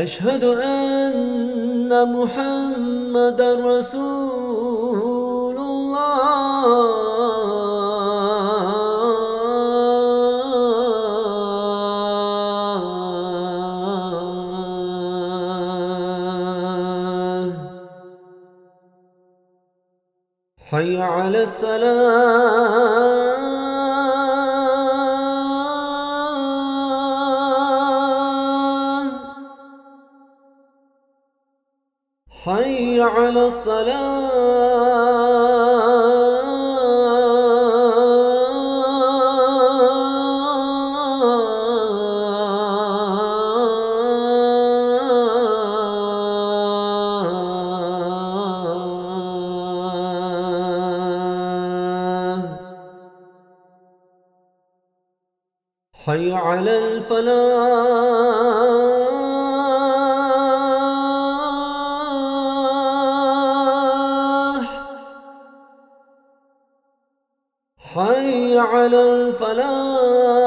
أشهد أن محمد رسول الله. حي على السلام. حي على الصلاة. حي على الفلاح. حي على الفلاح.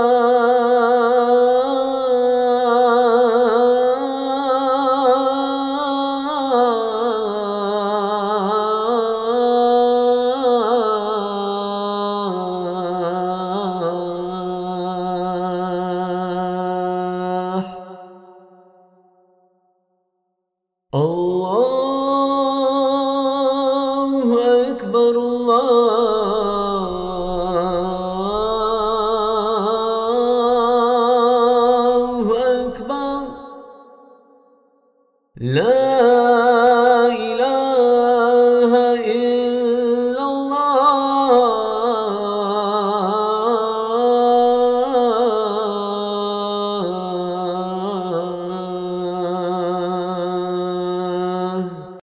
الله. الله أكبر لا